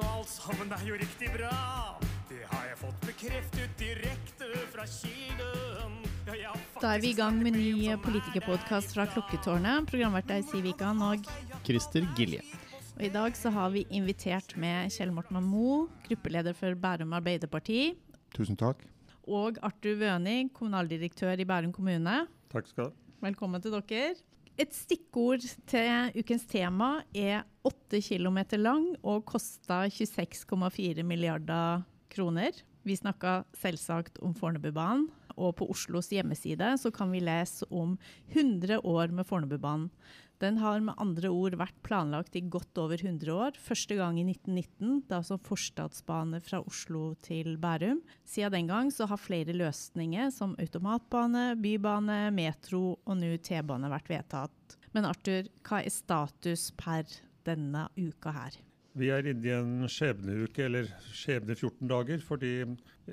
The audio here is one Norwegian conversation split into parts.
og alt sammen er jo riktig bra. Det har jeg fått bekreftet direkte fra kilden. Ja, Da er vi i gang med ny politikerpodkast fra Klokketårnet. Programvert er Siv Ikan, og, Christer Gilje. og i dag så har vi invitert med Kjell Morten Moe, gruppeleder for Bærum Arbeiderparti, Tusen takk. og Arthur Wøni, kommunaldirektør i Bærum kommune. Takk skal du ha. Velkommen til dere. Et stikkord til ukens tema er 8 km lang og kosta 26,4 milliarder kroner. Vi snakka selvsagt om Fornebubanen, og på Oslos hjemmeside kan vi lese om 100 år med Fornebubanen. Den har med andre ord vært planlagt i godt over 100 år. Første gang i 1919, da som forstadsbane fra Oslo til Bærum. Siden den gang har flere løsninger som automatbane, bybane, metro og nå T-bane vært vedtatt. Men Arthur, hva er status per denne uka her? Vi er inne i en skjebneuke, eller skjebne 14 dager, fordi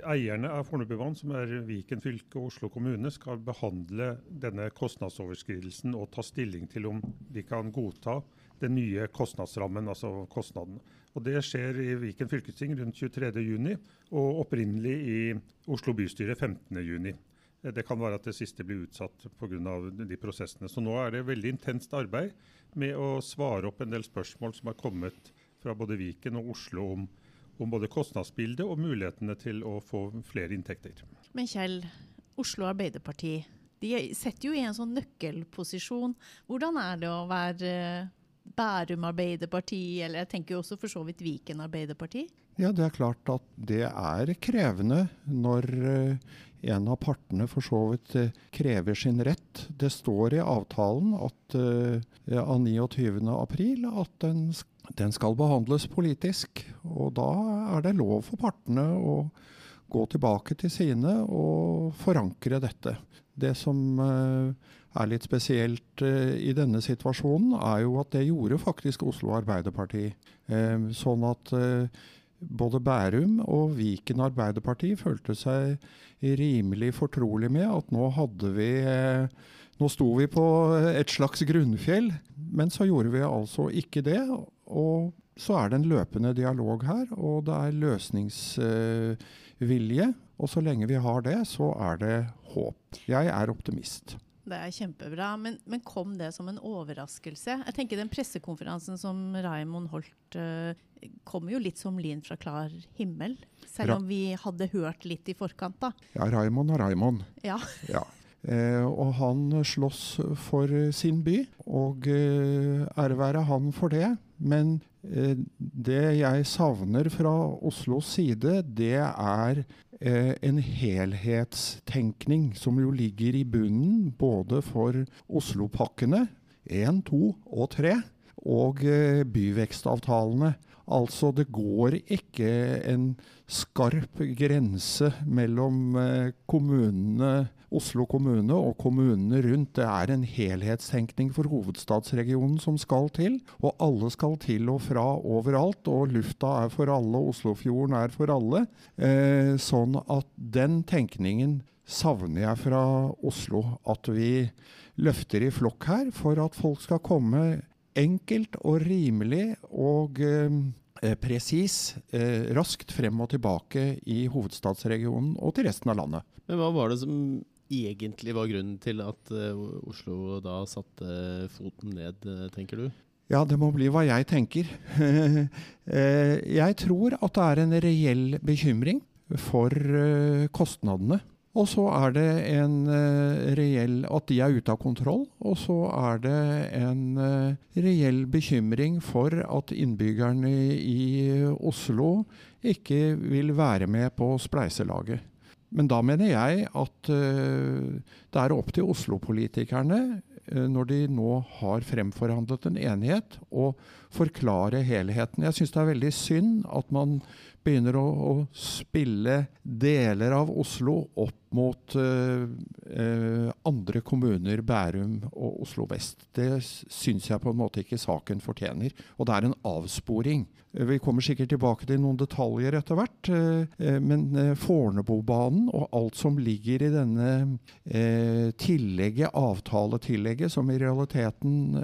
eierne av Fornebubanen, som er Viken fylke og Oslo kommune, skal behandle denne kostnadsoverskridelsen og ta stilling til om de kan godta den nye kostnadsrammen, altså kostnaden. Og Det skjer i Viken fylkesting rundt 23.6, og opprinnelig i Oslo bystyre 15.6. Det kan være at det siste blir utsatt pga. de prosessene. Så nå er det veldig intenst arbeid med å svare opp en del spørsmål som har kommet fra både Viken og Oslo om, om både kostnadsbildet og mulighetene til å få flere inntekter. Men Kjell, Oslo Arbeiderparti de setter jo i en sånn nøkkelposisjon. Hvordan er det å være eh, Bærum Arbeiderparti, eller jeg tenker jo også for så vidt Viken Arbeiderparti? Ja, det er klart at det er krevende når eh, en av partene for så vidt eh, krever sin rett. Det står i avtalen at, eh, av 29. april at den, den skal behandles politisk. Og da er det lov for partene å gå tilbake til sine og forankre dette. Det som er litt spesielt i denne situasjonen, er jo at det gjorde faktisk Oslo Arbeiderparti. Sånn at både Bærum og Viken Arbeiderparti følte seg rimelig fortrolig med at nå hadde vi eh, Nå sto vi på et slags grunnfjell, men så gjorde vi altså ikke det. Og så er det en løpende dialog her, og det er løsningsvilje. Og så lenge vi har det, så er det håp. Jeg er optimist. Det er kjempebra, men, men kom det som en overraskelse? Jeg tenker Den pressekonferansen som Raimond holdt, uh, kom jo litt som lyn fra klar himmel. Selv om vi hadde hørt litt i forkant, da. Ja, Raimond er Raimond. Ja. Ja. Eh, og han slåss for eh, sin by, og eh, ære være han for det. Men eh, det jeg savner fra Oslos side, det er eh, en helhetstenkning som jo ligger i bunnen både for Oslopakkene 1, 2 og 3 og eh, byvekstavtalene. Altså, det går ikke en skarp grense mellom eh, kommunene, Oslo kommune og kommunene rundt. Det er en helhetstenkning for hovedstadsregionen som skal til. Og alle skal til og fra overalt. Og lufta er for alle, Oslofjorden er for alle. Eh, sånn at den tenkningen savner jeg fra Oslo. At vi løfter i flokk her for at folk skal komme enkelt og rimelig og eh, presis, eh, raskt frem og tilbake i hovedstadsregionen og til resten av landet. Men hva var det som egentlig var grunnen til at eh, Oslo da satte foten ned, eh, tenker du? Ja, det må bli hva jeg tenker. Eh, jeg tror at det er en reell bekymring for eh, kostnadene. Og så er det en eh, reell At de er ute av kontroll. Og så er det en eh, reell bekymring for at innbyggerne i Oslo ikke vil være med på spleiselaget. Men da mener jeg at eh, det er opp til Oslo-politikerne, når de nå har fremforhandlet en enighet, å forklare helheten. Jeg syns det er veldig synd at man begynner å, å spille deler av Oslo opp mot eh, eh, andre kommuner, Bærum og Oslo vest. Det syns jeg på en måte ikke saken fortjener. Og det er en avsporing. Eh, Vi kommer sikkert tilbake til noen detaljer etter hvert. eh, eh, Men Fornebubanen og alt som ligger i denne eh, tillegget, avtaletillegget, som i realiteten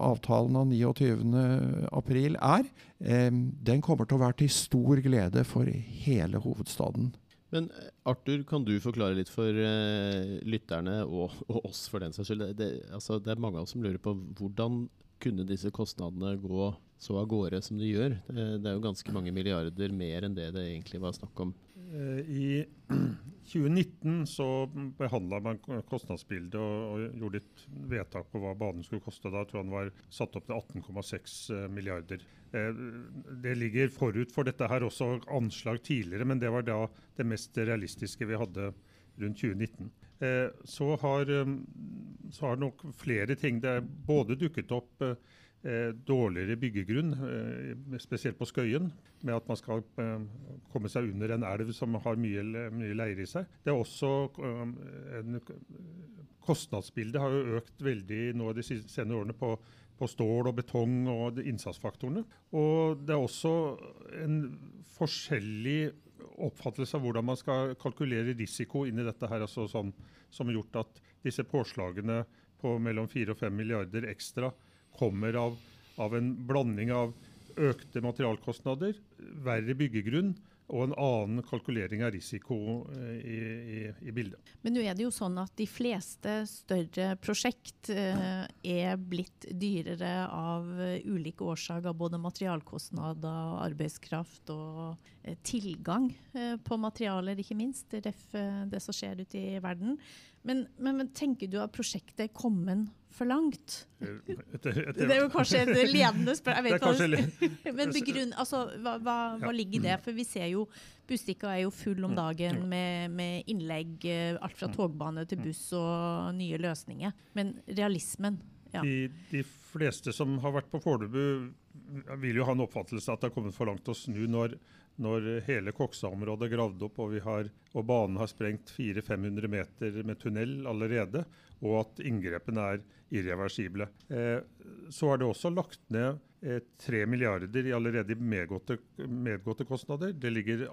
avtalen av 29. april er, den kommer til å være til stor glede for hele hovedstaden. Men eh, Arthur, kan du forklare litt for uh, lytterne, og, og oss for den saks skyld. Det, altså, det er mange av oss som lurer på hvordan kunne disse kostnadene gå så av gårde som de gjør? Det, det er jo ganske mange milliarder mer enn det det egentlig var snakk om. Eh, I 2019 så behandla man kostnadsbildet og, og gjorde et vedtak på hva banen skulle koste. Da tror jeg den var satt opp til 18,6 eh, milliarder. Eh, Det ligger forut for dette her også anslag tidligere, men det var da det mest realistiske vi hadde rundt 2019. Eh, Så har, eh, så har nok flere ting Det er både dukket opp dårligere byggegrunn, spesielt på Skøyen, med at man skal komme seg under en elv som har mye, mye leire i seg. Det er også en Kostnadsbildet har jo økt veldig nå de senere årene på, på stål og betong og innsatsfaktorene. Og det er også en forskjellig oppfattelse av hvordan man skal kalkulere risiko inn i dette her, altså sånn, som har gjort at disse påslagene på mellom 4 og 5 milliarder ekstra kommer av, av en blanding av økte materialkostnader, verre byggegrunn og en annen kalkulering av risiko eh, i, i, i bildet. Men nå er det jo sånn at de fleste større prosjekt eh, er blitt dyrere av eh, ulike årsaker, både materialkostnader, arbeidskraft og tilgang på materialer, ikke minst. Ref det som skjer ute i verden. Men, men, men tenker du at prosjektet er kommet for langt? Etter, Det er jo kanskje et ledende spørsmål. Men begrunn, altså, hva, hva, hva ligger i det? For vi ser jo Bustika er jo full om Mm. dagen med, med innlegg, eh, alt fra togbane til buss og nye løsninger. Men realismen ja. De, de fleste som har vært på Fornebu, vil jo ha en oppfattelse at det har kommet for langt å snu når, når hele Koksa-området er gravd opp og, har, og banen har sprengt 400-500 meter med tunnel allerede, og at inngrepene er irreversible. Eh, så er det også lagt ned eh, 3 milliarder i allerede medgåtte, medgåtte kostnader. Det ligger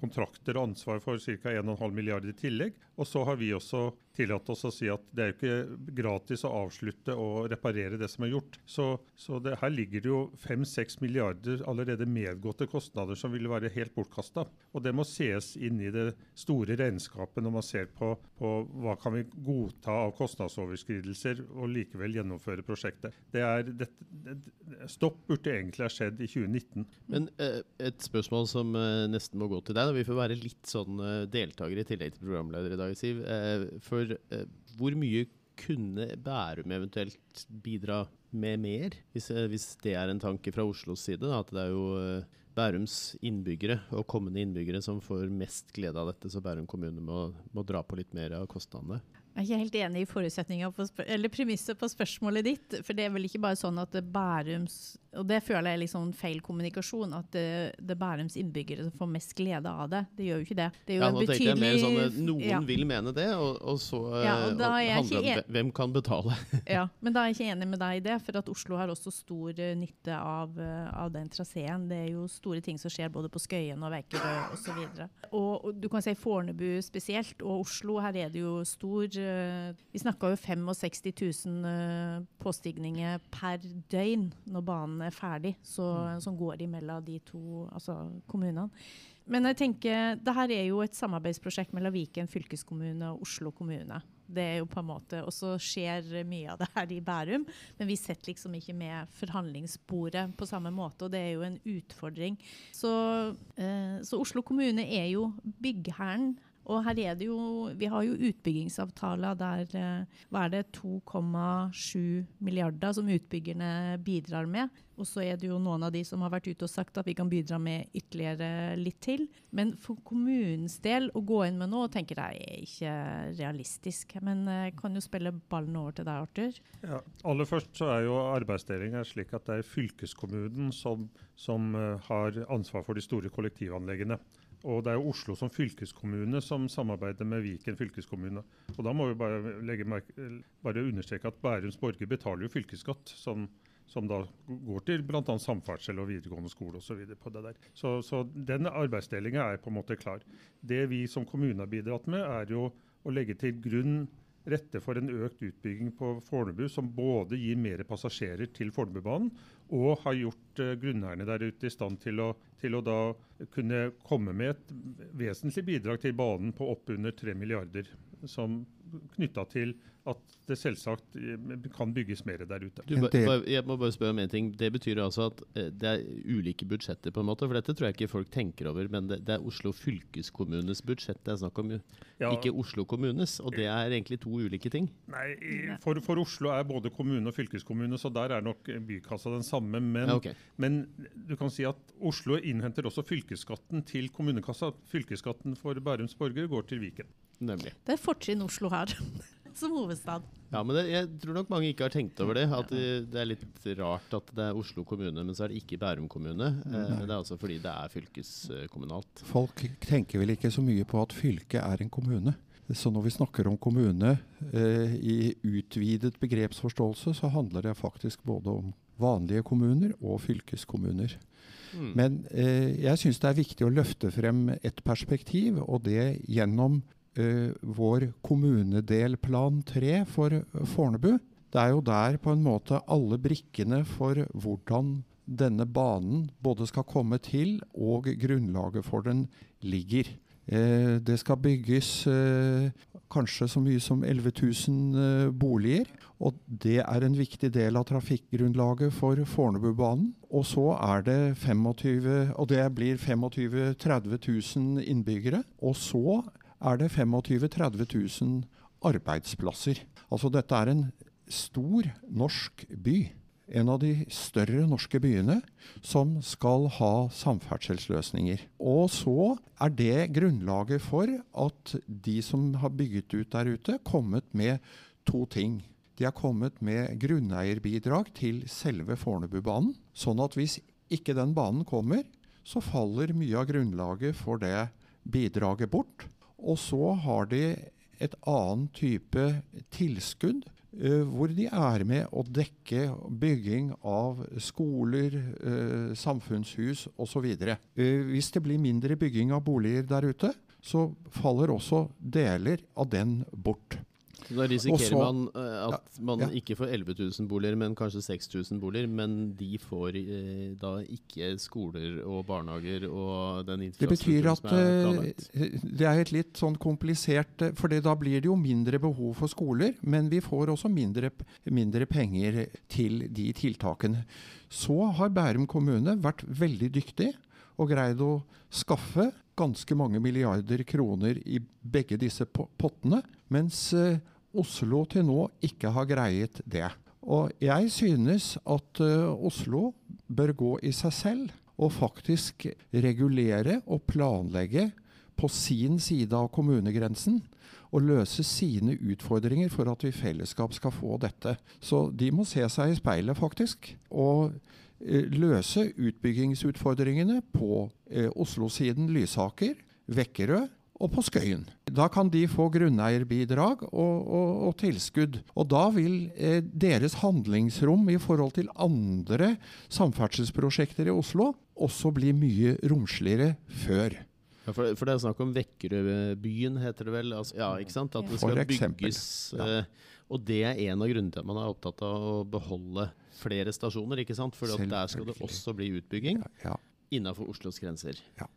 kontrakter og ansvar for ca. 1,5 milliarder i tillegg. Og så har vi også tillatt oss å si at det er jo ikke gratis å avslutte og reparere det som er gjort. Så, så det, her ligger det jo 5-6 milliarder allerede medgåtte kostnader som ville være helt bortkasta. Og det må ses inn i det store regnskapet når man ser på, på hva kan vi godta av kostnadsoverskridelser og likevel gjennomføre prosjektet. Det er, det, det, stopp burde egentlig ha skjedd i 2019. Men eh, et spørsmål som eh, nesten må gå til deg. Vi får være litt sånn eh, deltaker i tillegg til programleder i dag, Siv. Eh, eh, hvor mye kunne Bærum eventuelt bidra med mer, hvis, eh, hvis det er en tanke fra Oslos side? Da, at det er jo eh, Bærums innbyggere og kommende innbyggere som får mest glede av dette, så Bærum kommune må, må dra på litt mer av kostnadene. Jeg er ikke helt enig i forutsetninga på eller premisset på spørsmålet ditt. For det er vel ikke bare sånn at det Bærums Og det føler jeg er liksom feil kommunikasjon. At det, det er Bærums innbyggere som får mest glede av det. Det gjør jo ikke det. Det er jo Ja, en nå tenkte jeg mer sånn at Noen ja. vil mene det, og, og så eh, Ja, og er handler det om hvem- hvem kan betale. Ja, men da er jeg ikke enig med deg i det, for at Oslo har også stor eh, nytte av, eh, av den traseen. Det er jo store ting som skjer både på Skøyen og Veikerød osv. Og, og du kan si Fornebu spesielt, og Oslo. Her er det jo stor eh, Vi snakka jo 65 000 eh, påstigninger per døgn når banen er ferdig, så, som går imellom de to altså kommunene. Men jeg tenker, det her er jo et samarbeidsprosjekt mellom Viken fylkeskommune og Oslo kommune. Det er jo på en måte, Og så skjer mye av det her i Bærum, men vi sitter liksom ikke med forhandlingsbordet på samme måte, og det er jo en utfordring. Så, eh, så Oslo kommune er jo byggherren. Og her er det jo, vi har jo utbyggingsavtaler der eh, hva er det, 2,7 milliarder som utbyggerne bidrar med. Og så er det jo noen av de som har vært ute og sagt at vi kan bidra med ytterligere litt til. Men for kommunens del å gå inn med noe tenker jeg er ikke realistisk. Men jeg kan jo spille ballen over til deg, Arthur. Ja, aller først så er jo arbeidsdelinga slik at det er fylkeskommunen som, som eh, har ansvar for de store kollektivanleggene. Og det er jo Oslo som fylkeskommune som samarbeider med Viken fylkeskommune. Og da må vi bare, legge merke, bare understreke at Bærums borger betaler jo fylkesskatt, som, som da går til bl.a. samferdsel og videregående skole osv. på det der. Så, så den arbeidsdelinga er på en måte klar. Det vi som kommune har bidratt med, er jo å legge til grunn rette for en økt utbygging på Fornebu, som både gir mer passasjerer til Fornebubanen, og har gjort uh, grunneierne der ute i stand til å, til å da kunne komme med et vesentlig bidrag til banen på oppunder 3 milliarder, som knytta til at det selvsagt eh, kan bygges mer der ute. Du, jeg må bare spørre om en ting. Det betyr altså at eh, det er ulike budsjetter, på en måte? For dette tror jeg ikke folk tenker over. Men det, det er Oslo fylkeskommunes budsjett det er snakk om, ja. ikke Oslo kommunes. Og det er egentlig to ulike ting? Nei, for, for, Oslo er både kommune og fylkeskommune, så der er nok bykassa den samme. Men, ja, okay. men du kan si at Oslo innhenter også fylkesskatten til kommunekassa. Fylkesskatten for Bærums borgere går til Viken. Nemlig. Det er fortrinn Oslo her. som hovedstad. Ja, men det, jeg tror nok mange ikke har tenkt over det. At det, det, er litt rart at det er Oslo kommune, men så er det ikke Bærum kommune. Eh, det er altså fordi det er fylkeskommunalt. Folk tenker vel ikke så mye på at fylket er en kommune. Så når vi snakker om kommune eh, i utvidet begrepsforståelse, så handler det faktisk både om vanlige kommuner og fylkeskommuner. Mm. Men eh, jeg syns det er viktig å løfte frem et perspektiv, og det gjennom eh, vår kommunedelplan 3 for Fornebu. Det er jo der på en måte alle brikkene for hvordan denne banen både skal komme til og grunnlaget for den ligger. Eh, det skal bygges eh, kanskje så mye som 11 000 eh, boliger. Og det er en viktig del av trafikkgrunnlaget for Fornebubanen. Og så er det 25, og det blir 25 000-30 000 innbyggere. Og så er det 25 000-30 000 arbeidsplasser. Altså dette er en stor norsk by. En av de større norske byene som skal ha samferdselsløsninger. Og så er det grunnlaget for at de som har bygget ut der ute, kommet med to ting. De har kommet med grunneierbidrag til selve Fornebubanen. Sånn at hvis ikke den banen kommer, så faller mye av grunnlaget for det bidraget bort. Og så har de et annet type tilskudd, hvor de er med å dekke bygging av skoler, uh, samfunnshus osv. Uh, hvis det blir mindre bygging av boliger der ute, så faller også deler av den bort. Da risikerer så, man uh, at man ja. ikke får 11 000 boliger, men kanskje 6000 boliger. Men de får eh, da ikke skoler og barnehager og den infrastrukturen som er eh, planlagt? Det betyr at det er et litt sånn komplisert For da blir det jo mindre behov for skoler, men vi får også mindre, mindre penger til de tiltakene. Så har Bærum kommune vært veldig dyktig og greid å skaffe ganske mange milliarder kroner i begge disse pottene. Mens Oslo til nå ikke har greiet det. Og jeg synes at uh, Oslo bør gå i seg selv og faktisk regulere og planlegge på sin side av kommunegrensen og løse sine utfordringer for at vi i fellesskap skal få dette. Så de må se seg i speilet, faktisk. Og uh, løse utbyggingsutfordringene på uh, Oslo-siden Lysaker, Vekkerø og på Skøyen. Da kan de få grunneierbidrag og, og, og tilskudd. Og da vil eh, deres handlingsrom i forhold til andre samferdselsprosjekter i Oslo også bli mye romsligere før. Ja, for, for, det er snakk om Vekkerødbyen, heter det vel? Altså, ja, ikke sant? At det skal bygges. Ja. Eh, og det er en av grunnene til at man er opptatt av å beholde flere stasjoner. ikke sant? For der skal det også bli utbygging ja, ja. innafor Oslos grenser. Ja.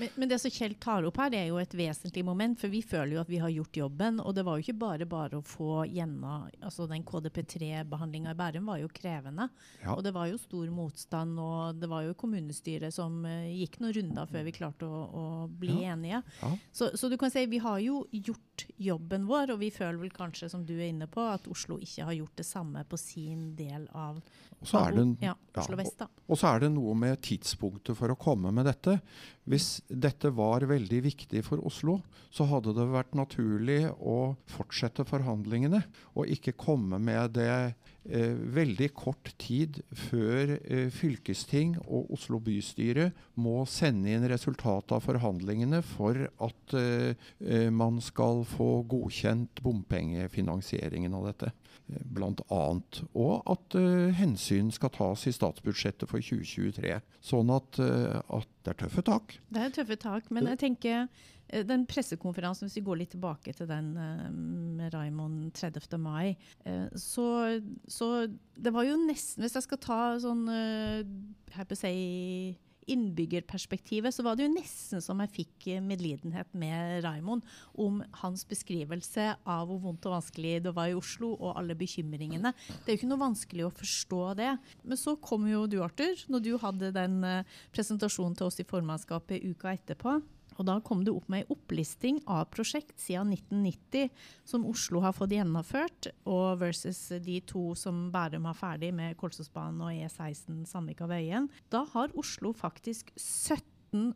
Men, men det som Kjell tar opp her, det er jo et vesentlig moment. For vi føler jo at vi har gjort jobben. Og det var jo ikke bare bare å få gjennom altså Den KDP3-behandlinga i Bærum var jo krevende. Ja. Og det var jo stor motstand, og det var jo kommunestyret som uh, gikk noen runder før vi klarte å, å bli Ja. enige. Ja. Så, så du kan si vi har jo gjort jobben vår, og vi føler vel kanskje, som du er inne på, at Oslo ikke har gjort det samme på sin del av Og så er det, ja, Oslo vest. da. Og så er det noe med tidspunktet for å komme med dette. Hvis dette var veldig viktig for Oslo, så hadde det vært naturlig å fortsette forhandlingene, og ikke komme med det eh, veldig kort tid før eh, fylkesting og Oslo bystyre må sende inn resultatet av forhandlingene for at eh, eh, man skal få godkjent bompengefinansieringen av dette. Annet. Og at uh, hensyn skal tas i statsbudsjettet for 2023. Sånn at, uh, at det er tøffe tak. Det er tøffe tak, men jeg tenker eh, den pressekonferansen, hvis vi går litt tilbake til den med Raimond 30. mai, så, så det var jo nesten Hvis jeg skal ta sånn jeg her på å si innbyggerperspektivet, så var det jo nesten som jeg fikk eh, medlidenhet med Raimond om hans beskrivelse av hvor vondt og vanskelig det var i Oslo, og alle bekymringene. Det er jo ikke noe vanskelig å forstå det. Men så kom jo du, Arthur, når du hadde den eh, presentasjonen til oss i formannskapet uka etterpå. Og da kom det opp med en opplisting av prosjekt siden 1990 som Oslo har fått gjennomført, og versus de to som Bærum har ferdig med Kolsåsbanen og E16 Sandvika-Vøyen. Da har Oslo faktisk 17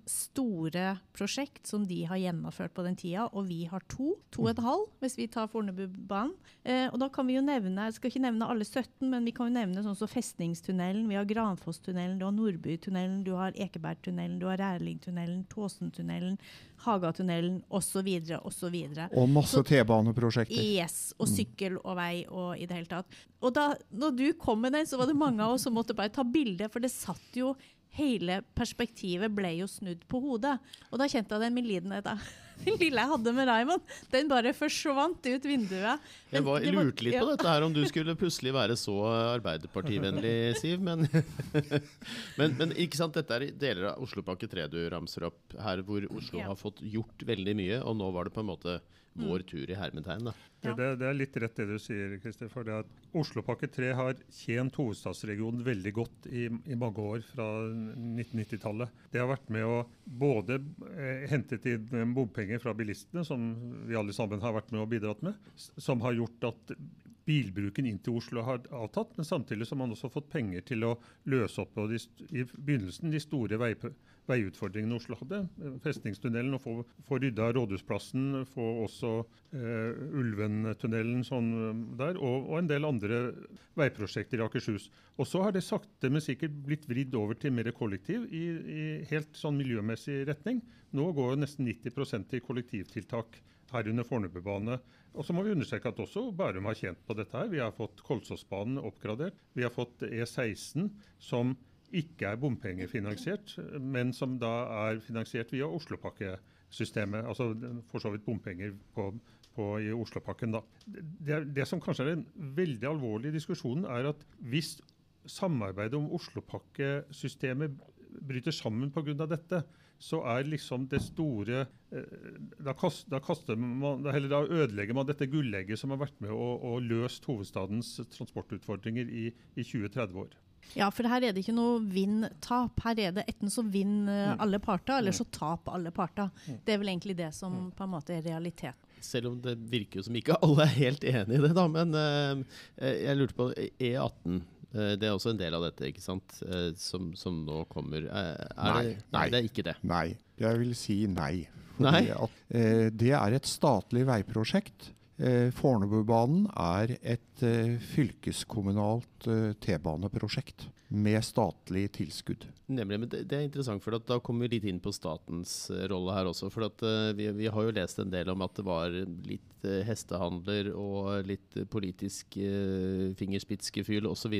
store prosjekt som de har gjennomført på den tida, og vi har to. To og et halv, hvis vi tar Fornebubanen. Eh, og da kan vi jo nevne, jeg skal ikke nevne alle 17, men vi kan jo nevne sånn som Festningstunnelen, vi har Granfosstunnelen, du har Nordbytunnelen, du har Ekebergtunnelen, du har Rælingtunnelen, Tåsentunnelen, Hagatunnelen osv. osv. Og og masse T-baneprosjekter. Yes, og sykkel og vei og i det hele tatt. Og da når du kom med den, så var det mange av oss som måtte bare ta bilde, for det satt jo Hele perspektivet ble jo snudd på hodet. Og da kjente jeg den medlidenheten den lille jeg hadde med Raymond. Den bare forsvant ut vinduet. Jeg var, Men det var- lurte litt på dette her, om du skulle plutselig være så arbeiderpartivennlig, Siv. Men, men, men ikke sant, dette er deler av Oslopakke 3 du ramser opp her, hvor Oslo har fått gjort veldig mye, og nå var det på en måte vår tur i hermetegn. da. Ja. Det, det er litt rett det du sier, Christer. For det at Oslopakke 3 har tjent hovedstadsregionen veldig godt i, i mange år fra 1990-tallet. Det har vært med å både eh, hentet inn bompenger fra bilistene, som vi alle sammen har vært med og bidratt med, som har gjort at bilbruken inn til Oslo har avtatt, men samtidig som man også har fått penger til å løse opp på de, i begynnelsen de store vei, veiutfordringene Oslo hadde. Eh, Festningstunnelen, å få, få rydda Rådhusplassen, få også eh, Ulventunnelen sånn eh, der, og, og en del andre veiprosjekter i Akershus. Og så har det sakte, men sikkert blitt vridd over til mer kollektiv i, i helt sånn miljømessig retning. Nå går nesten 90% til kollektivtiltak herunder Fornebubane. Og så må vi understreke at også Bærum har tjent på dette. her. Vi har fått Kolsåsbanen oppgradert. Vi har fått E16, som ikke er bompengefinansiert, men som da er finansiert via Oslopakkesystemet. Altså for så vidt bompenger på, på, i Oslopakken. da. Det, det som kanskje er en veldig alvorlig diskusjon, er at hvis samarbeidet om Oslopakkesystemet bryter sammen pga. dette, så er liksom det store eh, da, kast, da, man, da ødelegger man dette gullegget som har vært med og, og løst hovedstadens transportutfordringer i, i 20-30 år. Ja, for her er det ikke noe vinn-tap. Her er det enten så vinner Mm. alle parter, eller så taper alle parter. Det er vel egentlig det som på en måte er realiteten. Selv om det virker jo som ikke alle er helt enig i det, da. Men eh, eh, jeg lurte på E18. eh, det er også en del av dette, ikke sant? Eh, som, som nå kommer. Eh, er Nei, det, nei. det er ikke det. Nei, jeg vil si nei. Nei? At, eh, det er et statlig veiprosjekt. Eh, Fornebubanen er et eh, fylkeskommunalt eh, T-baneprosjekt med statlig tilskudd. Nemlig, men det, det er interessant, for da kommer vi litt inn på statens eh, rolle her også. For at, eh, vi, vi har jo lest en del om at det var litt eh, hestehandler og litt politisk fingerspitzgefühl osv.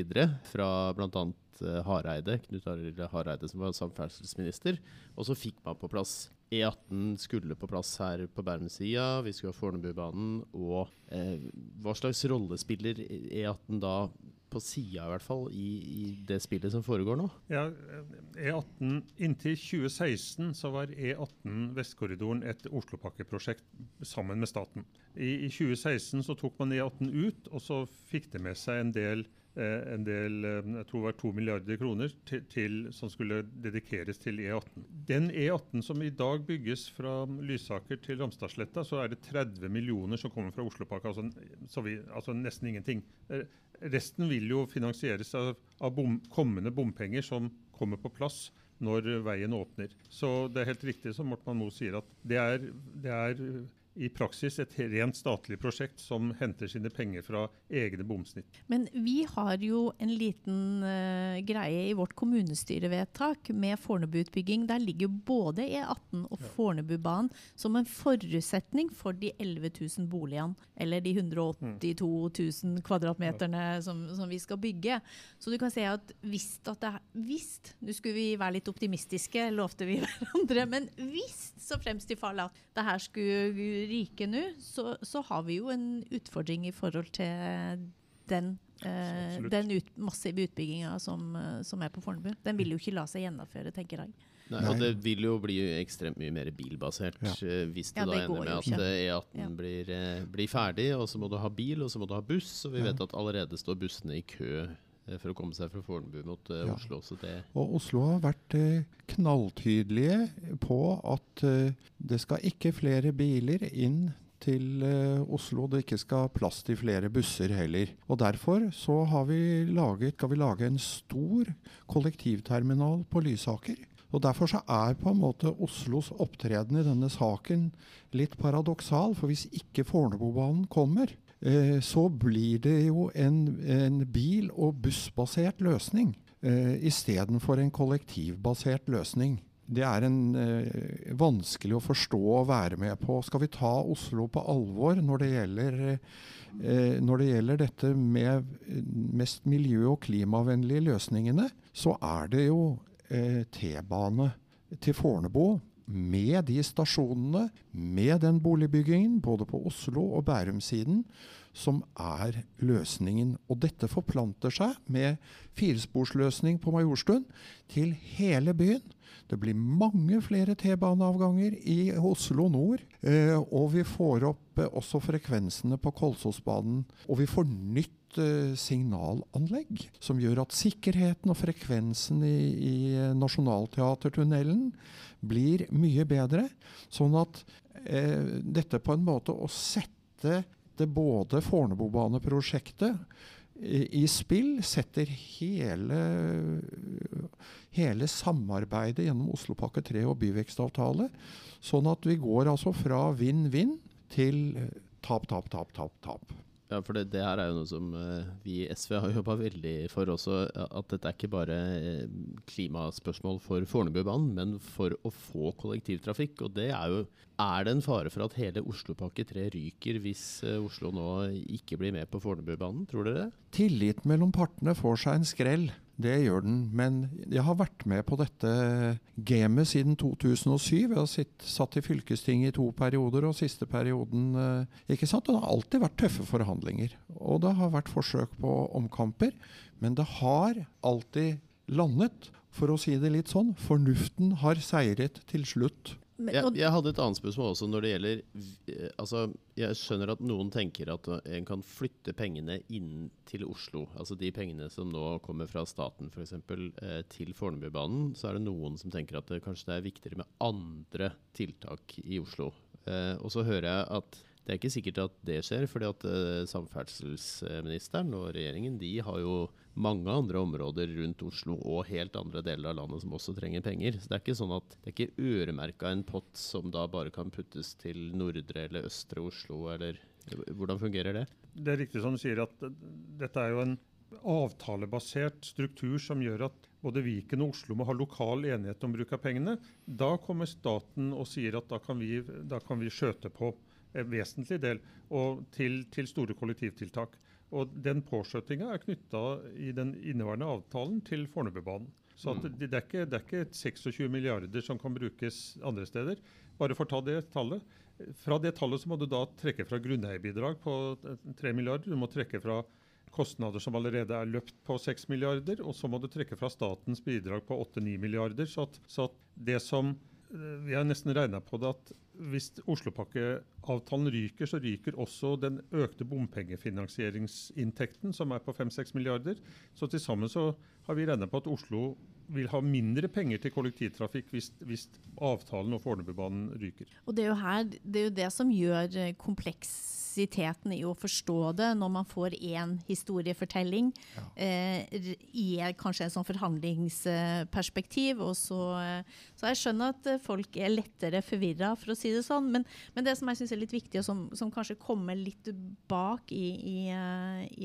fra bl.a. Uh, Hareide, Knut Arild Hareide, som var samferdselsminister. Og så fikk man på plass E18 skulle på plass her på Bærumsida, vi skulle ha Fornebubanen. Og eh, hva slags rolle spiller E18 da på sida, i hvert fall, i, i, det spillet som foregår nå? Ja, E18, Inntil 2016 så var E18 Vestkorridoren et Oslopakkeprosjekt sammen med staten. I, I, 2016 så tok man E18 ut, og så fikk det med seg en del Eh, en del, eh, jeg tror det var to milliarder kroner til, til, som skulle dedikeres til E18. Den E18 som i dag bygges fra Lysaker til Ramstadsletta, så er det 30 millioner som kommer fra Oslopakka, altså, altså, nesten ingenting. Eh, resten vil jo finansieres av, av bom, kommende bompenger som kommer på plass når veien åpner. Så det er helt riktig som Mortman Moe sier, at det er, det er i praksis et rent statlig prosjekt som henter sine penger fra egne bomsnitt. Men vi har jo en liten uh, greie i vårt kommunestyrevedtak med Fornebuutbygging. Der ligger både E18 og ja. Fornebubanen som en forutsetning for de 11 000 boligene, eller de 182 000 kvadratmeterne ja. som, som, vi skal bygge. Så du kan si at hvis at det Hvis, nå skulle vi være litt optimistiske, lovte vi hverandre, men hvis så fremst i fall at det her skulle rike nå, så, så, har vi jo en utfordring i forhold til den, eh, den ut, massive utbygginga som, eh, som, er på Fornebu. Den vil jo ikke la seg gjennomføre, tenker jeg. Nei, og det vil jo bli ekstremt mye mer bilbasert ja. Eh, hvis det, ja, det da ender med at E18 ja. blir, eh, blir, ferdig, og så må du ha bil, og så må du ha buss. Og vi vet at allerede står bussene i kø for å komme seg fra Fornebu mot uh, Oslo. og Oslo har vært uh, knalltydelige på at uh, det skal ikke flere biler inn til Oslo. Det ikke skal plass til flere busser heller. Og Derfor så har vi laget, skal vi lage en stor kollektivterminal på Lysaker. Og Derfor så er på en måte Oslos opptreden i denne saken litt paradoksal. For hvis ikke Fornebubanen kommer, Eh, så blir det jo en, en bil- og bussbasert løsning eh, istedenfor en kollektivbasert løsning. Det er en eh, vanskelig å forstå og være med på. Skal vi ta Oslo på alvor når det gjelder, eh, når det gjelder dette med mest miljø- og klimavennlige løsningene, så er det jo eh, T-bane til Fornebu med de stasjonene, med den boligbyggingen, både på Oslo- og Bærum-siden, som er løsningen. Og dette forplanter seg med firesporsløsning på Majorstuen til hele byen. Det blir mange flere T-baneavganger i Oslo nord. Eh, og vi får opp eh, også frekvensene på Kolsåsbanen. Og vi får nytt eh, signalanlegg som gjør at sikkerheten og frekvensen i, i Nationaltheatertunnelen blir mye bedre. Sånn at eh, dette på en måte å sette det både Fornebubaneprosjektet i, i spill, setter hele, hele samarbeidet gjennom Oslopakke 3 og byvekstavtale, sånn at vi går altså fra vinn-vinn til tap, tap, tap, tap, tap. Ja, for det, det, her er jo noe som uh, vi i SV har jobba veldig for også. At dette er ikke bare uh, klimaspørsmål for Fornebubanen, men for å få kollektivtrafikk. Og det er jo Er det en fare for at hele Oslopakke 3 ryker hvis Oslo nå ikke blir med på Fornebubanen, tror dere? Tillit mellom partene får seg en skrell. Det gjør den. Men jeg har vært med på dette gamet siden 2007. Jeg har sitt, satt i fylkestinget i to perioder, og siste perioden eh, ikke sant? Og det har alltid vært tøffe forhandlinger. Og det har vært forsøk på omkamper. Men det har alltid landet, for å si det litt sånn. Fornuften har seiret til slutt. Jeg, jeg, hadde et annet spørsmål også når det gjelder altså, Jeg skjønner at noen tenker at en kan flytte pengene inn til Oslo. Altså de pengene som nå kommer fra staten f.eks. Eh, til Fornebubanen. Så er det noen som tenker at det kanskje det er viktigere med andre tiltak i Oslo. Eh, og så hører jeg at det er ikke sikkert at det skjer, fordi at eh, samferdselsministeren og regjeringen de har jo mange andre områder rundt Oslo og helt andre deler av landet som også trenger penger. Så det er ikke sånn at det er ikke øremerka en pott som da bare kan puttes til nordre eller østre Oslo, eller hvordan fungerer det? Det er riktig som du sier at dette er jo en avtalebasert struktur som gjør at både Viken og Oslo må ha lokal enighet om bruk av pengene. Da kommer staten og sier at da kan vi, da kan vi skjøte på vesentlig del og til, til store kollektivtiltak. Og den påskjøttinga er knytta i den inneværende avtalen til Fornebubanen. Så mm. det, det, er ikke, det, er ikke, 26 milliarder som kan brukes andre steder. Bare for å ta det tallet. Fra det tallet så må du da trekke fra grunneierbidrag på 3 milliarder. Du må trekke fra kostnader som allerede er løpt på 6 milliarder, og så må du trekke fra statens bidrag på 8-9 milliarder. Så at, så at det som eh, Vi har nesten regna på det at hvis Oslopakkeavtalen ryker, så ryker også den økte bompengefinansieringsinntekten, som er på 5-6 milliarder. Så til sammen så har vi regna på at Oslo vil ha mindre penger til kollektivtrafikk hvis, hvis avtalen og Fornebubanen ryker. Og det er, jo her, det er jo det som gjør eh, kompleksiteten i å forstå det, når man får én historiefortelling ja. eh, i kanskje en sånn forhandlingsperspektiv. Og så, eh, så jeg skjønner at eh, folk er lettere forvirra, for å si det sånn. Men, men det som jeg syns er litt viktig, og som, som, kanskje kommer litt bak i, i,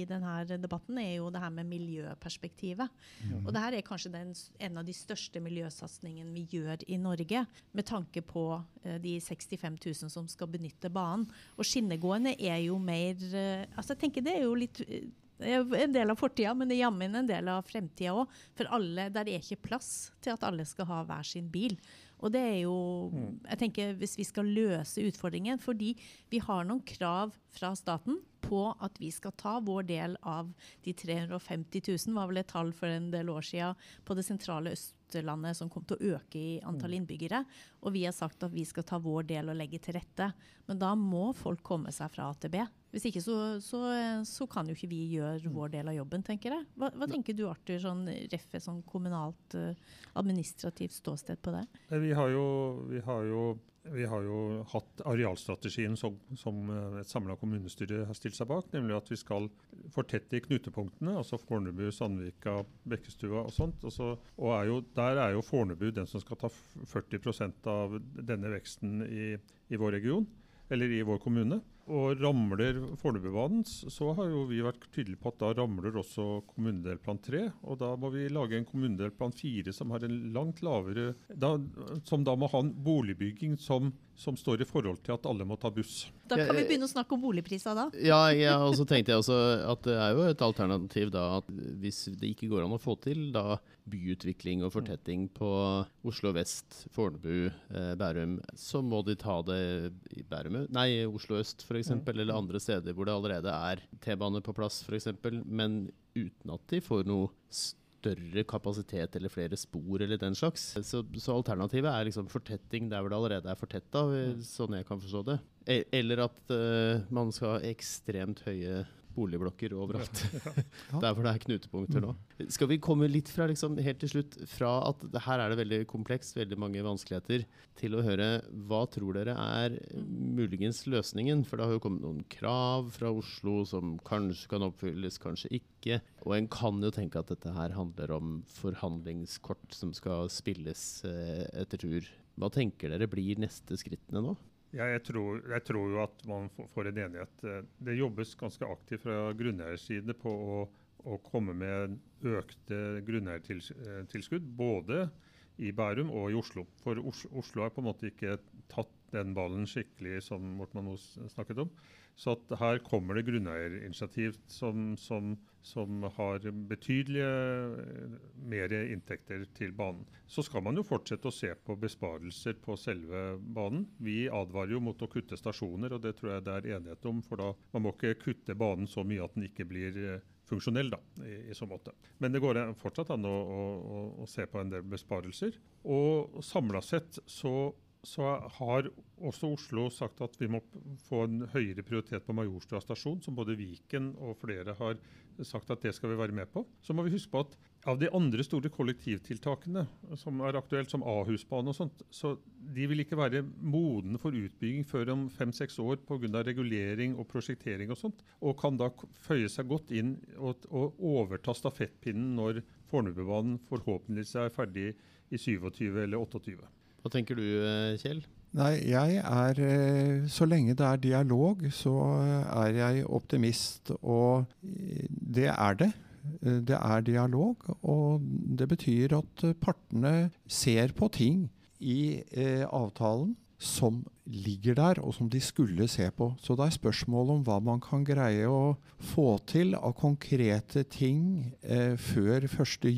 i denne debatten, er jo det her med miljøperspektivet. Mm. Og det her er kanskje den en av de største miljøsatsingene vi gjør i Norge, med tanke på uh, de 65 000 som skal benytte banen. Og skinnegående er jo mer uh, altså jeg tenker Det er jo litt uh, en del av fortida, men det er jammen en del av fremtida òg. For alle, der er ikke plass til at alle skal ha hver sin bil. Og det er jo mm. jeg tenker Hvis vi skal løse utfordringen Fordi vi har noen krav fra staten på at vi skal ta vår del av de 350 000, var vel et tall for en del år siden, på det sentrale Østlandet som kom til å øke i antall mm. innbyggere. Og vi har sagt at vi skal ta vår del og legge til rette. Men da må folk komme seg fra AtB. Hvis ikke så, så, så kan jo ikke vi gjøre mm. vår del av jobben, tenker jeg. Hva, hva tenker du Arthur, sånn ref sånn kommunalt uh, administrativt ståsted på det? Vi har jo, vi har jo vi har jo hatt arealstrategien som, som eh, et samla kommunestyre har stilt seg bak, nemlig at vi skal fortette i knutepunktene, altså Fornebu, Sandvika, Bekkestua og sånt. Og, så, og er jo, der er jo Fornebu den som skal ta 40% av denne veksten i, i vår region, eller i vår kommune. Og ramler Fornebubanen, så har jo vi vært tydelige på at da ramler også kommunedelplan 3. Og da må vi lage en kommunedelplan 4 som har en langt lavere da, Som da må ha en boligbygging som, som, står i forhold til at alle må ta buss. Da kan vi begynne å snakke om boligpriser da. Ja, ja og så tenkte jeg også at det er jo et alternativ da at hvis det ikke går an å få til da byutvikling og fortetting på Oslo vest, Fornebu, eh, Bærum, så må de ta det i Bærum, nei, Oslo øst f.eks., mm. eller andre steder hvor det allerede er T-bane på plass f.eks., men uten at de får noe større kapasitet eller flere spor eller den slags. Så, så alternativet er liksom fortetting der hvor det allerede er fortetta, sånn jeg kan forstå det. E eller at uh, man skal ha ekstremt høye boligblokker overalt. Ja. Der hvor det er knutepunkter nå. Skal vi komme litt fra liksom, helt til slutt, fra at her er det veldig komplekst, veldig mange vanskeligheter, til å høre hva tror dere er muligens løsningen? For det har jo kommet noen krav fra Oslo som kanskje kan oppfylles, kanskje ikke. Og en kan jo tenke at dette her handler om forhandlingskort som skal spilles eh, etter tur. Hva tenker dere blir neste skrittene nå? Ja, jeg, tror, jeg, tror, jo at man får en enighet. Eh, det jobbes ganske aktivt fra grunneierside side på å, å, komme med økte grunneiertilskudd, både i Bærum og i Oslo. For Oslo har på en måte ikke tatt den ballen skikkelig, som Morten Moe snakket om. Så her kommer det grunneierinitiativ som, som, som, har betydelige eh, mer inntekter til banen. Så skal man jo fortsette å se på besparelser på selve banen. Vi advarer jo mot å kutte stasjoner, og det tror jeg det er enighet om. For da man må ikke kutte banen så mye at den ikke blir eh, funksjonell da, i, i, så måte. Men det går fortsatt an å, å, å se på en del besparelser. Og samla sett så så har også Oslo sagt at vi må få en høyere prioritet på Majorstua stasjon, som både Viken og flere har sagt at det skal vi være med på. Så må vi huske på at av de andre store kollektivtiltakene som er aktuelt, som Ahusbanen og sånt, så de vil ikke være modne for utbygging før om fem-seks år pga. regulering og prosjektering og sånt, og kan da føye seg godt inn og, og overta stafettpinnen når Fornebubanen forhåpentligvis er ferdig i 27 eller 28. Hva tenker du, eh, Kjell? Nei, jeg er eh, Så lenge det er dialog, så er jeg optimist. Og eh, det er det. Det er dialog, og det betyr at partene ser på ting i avtalen som ligger der, og som de skulle se på. Så det er spørsmål om hva man kan greie å få til av konkrete ting eh, før 1.7,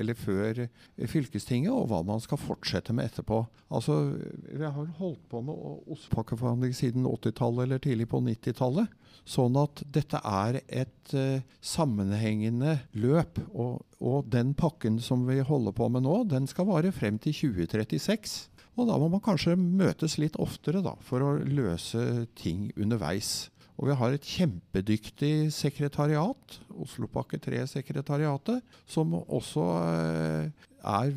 eller før eh, fylkestinget, og hva man skal fortsette med etterpå. Altså, Vi har holdt på med ostepakkeforhandling siden 80-tallet eller tidlig på 90-tallet. Sånn at dette er et eh, sammenhengende løp. Og, og den pakken som vi holder på med nå, den skal vare frem til 2036. Og da må man kanskje møtes litt oftere da, for å løse ting underveis. Og vi har et kjempedyktig sekretariat, Oslopakke 3-sekretariatet, som også eh, er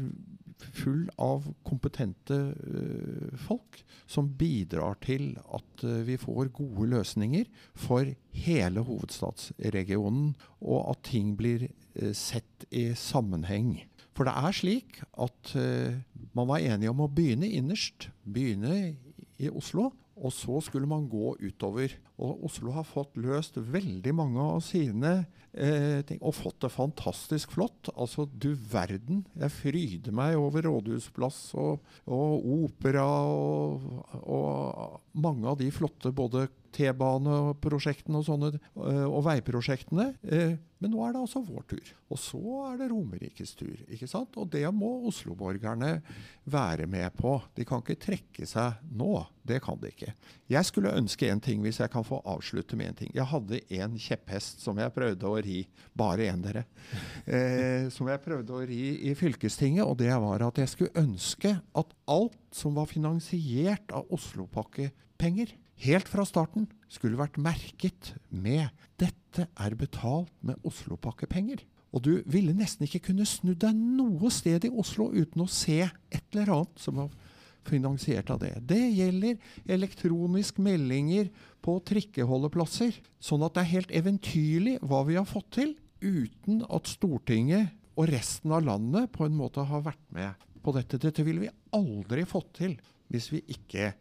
full av kompetente eh, folk som bidrar til at eh, vi får gode løsninger for hele hovedstadsregionen, og at ting blir sett i sammenheng. For det er slik at uh, man var enige om å begynne innerst, begynne i Oslo. Og så skulle man gå utover. Og Oslo har fått løst veldig mange av sine eh, ting, og fått det fantastisk flott. Altså, du verden. Jeg fryder meg over Rådhusplass og, og opera og, og, mange av de flotte både T-baneprosjektene og sånne, eh, og veiprosjektene. Eh, men nå er det altså vår tur. Og så er det Romerikes tur. ikke sant? Og det må osloborgerne være med på. De kan ikke trekke seg nå. Det kan de ikke. Jeg skulle ønske en ting, hvis jeg kan få avslutte med en ting. Jeg hadde en kjepphest som jeg prøvde å ri. Bare én, dere. Eh, som jeg prøvde å ri i fylkestinget. Og det var at jeg skulle ønske at alt som var finansiert av Oslopakkepenger, helt fra starten skulle vært merket med 'Dette er betalt med Oslopakkepenger'. Og du ville nesten ikke kunne snudd deg noe sted i Oslo uten å se et eller annet som var finansiert av det. Det gjelder elektronisk meldinger på trikkeholdeplasser. Sånn at det er helt eventyrlig hva vi har fått til, uten at Stortinget og resten av landet på en måte har vært med på dette. Dette ville vi aldri fått til hvis vi ikke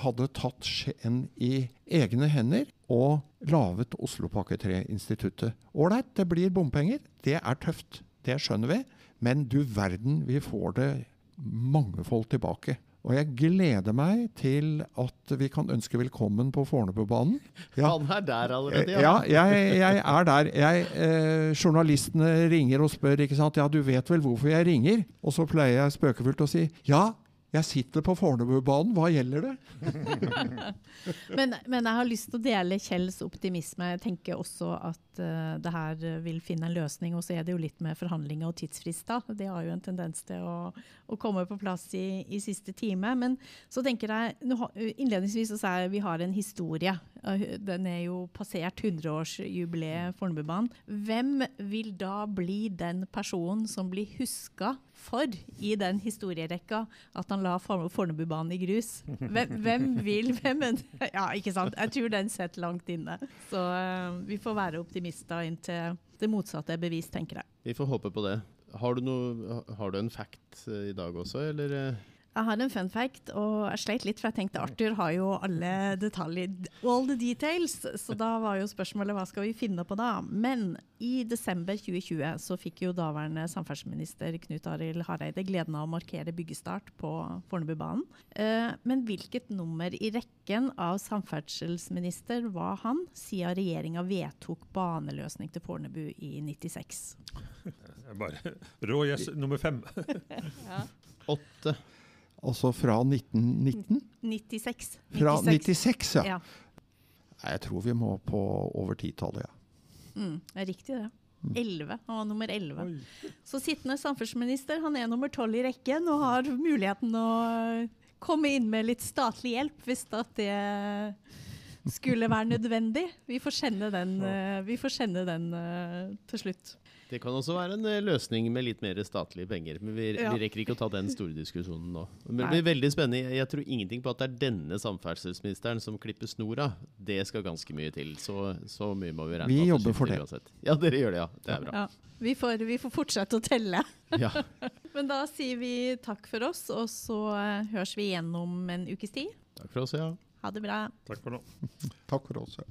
hadde tatt skjeen i egne hender og laget Oslopakke 3-instituttet. Ålreit, det blir bompenger. Det er tøft. Det skjønner vi. Men du verden, vi får det mangefold tilbake. Og jeg gleder meg til at vi kan ønske velkommen på Fornebubanen. Ja. Han er der allerede, ja. ja jeg, jeg, er der. Jeg, eh, journalistene ringer og spør ikke sant? Ja, du vet vel hvorfor jeg ringer? Og så pleier jeg spøkefullt å si ja, jeg sitter på Fornebubanen, hva gjelder det? men, men, jeg har lyst til å dele Kjells optimisme. Jeg tenker også at uh, det her vil finne en løsning. Og så er det jo litt med forhandlinger og tidsfrister. Det har jo en tendens til å, å komme på plass i, i, siste time. Men så tenker jeg innledningsvis å si at vi har en historie. Den er jo passert 100-årsjubileet Fornebubanen. Hvem vil da bli den personen som blir huska for i den historierekka at han la Fornebubanen i grus. Hvem, hvem vil hvem, Ja, ikke sant? Jeg tror den sitter langt inne. Så uh, vi får være optimister inntil det motsatte er bevist, tenker jeg. Vi får håpe på det. Har du, noe, har du en fact eh, i dag også, eller? Jeg har en fun fact, og jeg sleit litt, for jeg tenkte Arthur har jo alle detaljer, all the details. Så da var jo spørsmålet hva skal vi finne på da? Men i desember 2020 så fikk jo daværende samferdselsminister Knut Arild Hareide gleden av å markere byggestart på Fornebubanen. Eh, men hvilket nummer i rekken av samferdselsminister var han, siden regjeringa vedtok baneløsning til Fornebu i 96? Bare rå gjess nummer fem. ja. Åtte. Altså fra 1919? 96. Fra 96, ja. ja. Jeg tror vi må på over titallet, ja. Mm, det er riktig, det. 11. Mm. Han var nummer 11. Så sittende samferdselsminister han er nummer 12 i rekken og har muligheten å komme inn med litt statlig hjelp hvis det skulle være nødvendig. Vi får kjenne den, vi får sende den uh, til slutt. Det kan også være en eh, løsning med litt mer statlige penger. Men vi, ja. vi rekker ikke å ta den store diskusjonen nå. Men det blir veldig spennende. Jeg tror ingenting på at det er denne samferdselsministeren som klipper snora. Det skal ganske mye til. Så, så mye må vi regne med. Vi jobber for det. Uansett. Ja, dere gjør det, ja. Det er bra. Ja. Vi, får, vi får, fortsette å telle. Ja. Men da sier vi takk for oss, og så uh, høres vi igjen om en ukes tid. Takk for oss, ja. Ha det bra. Takk for nå. takk for oss. Ja.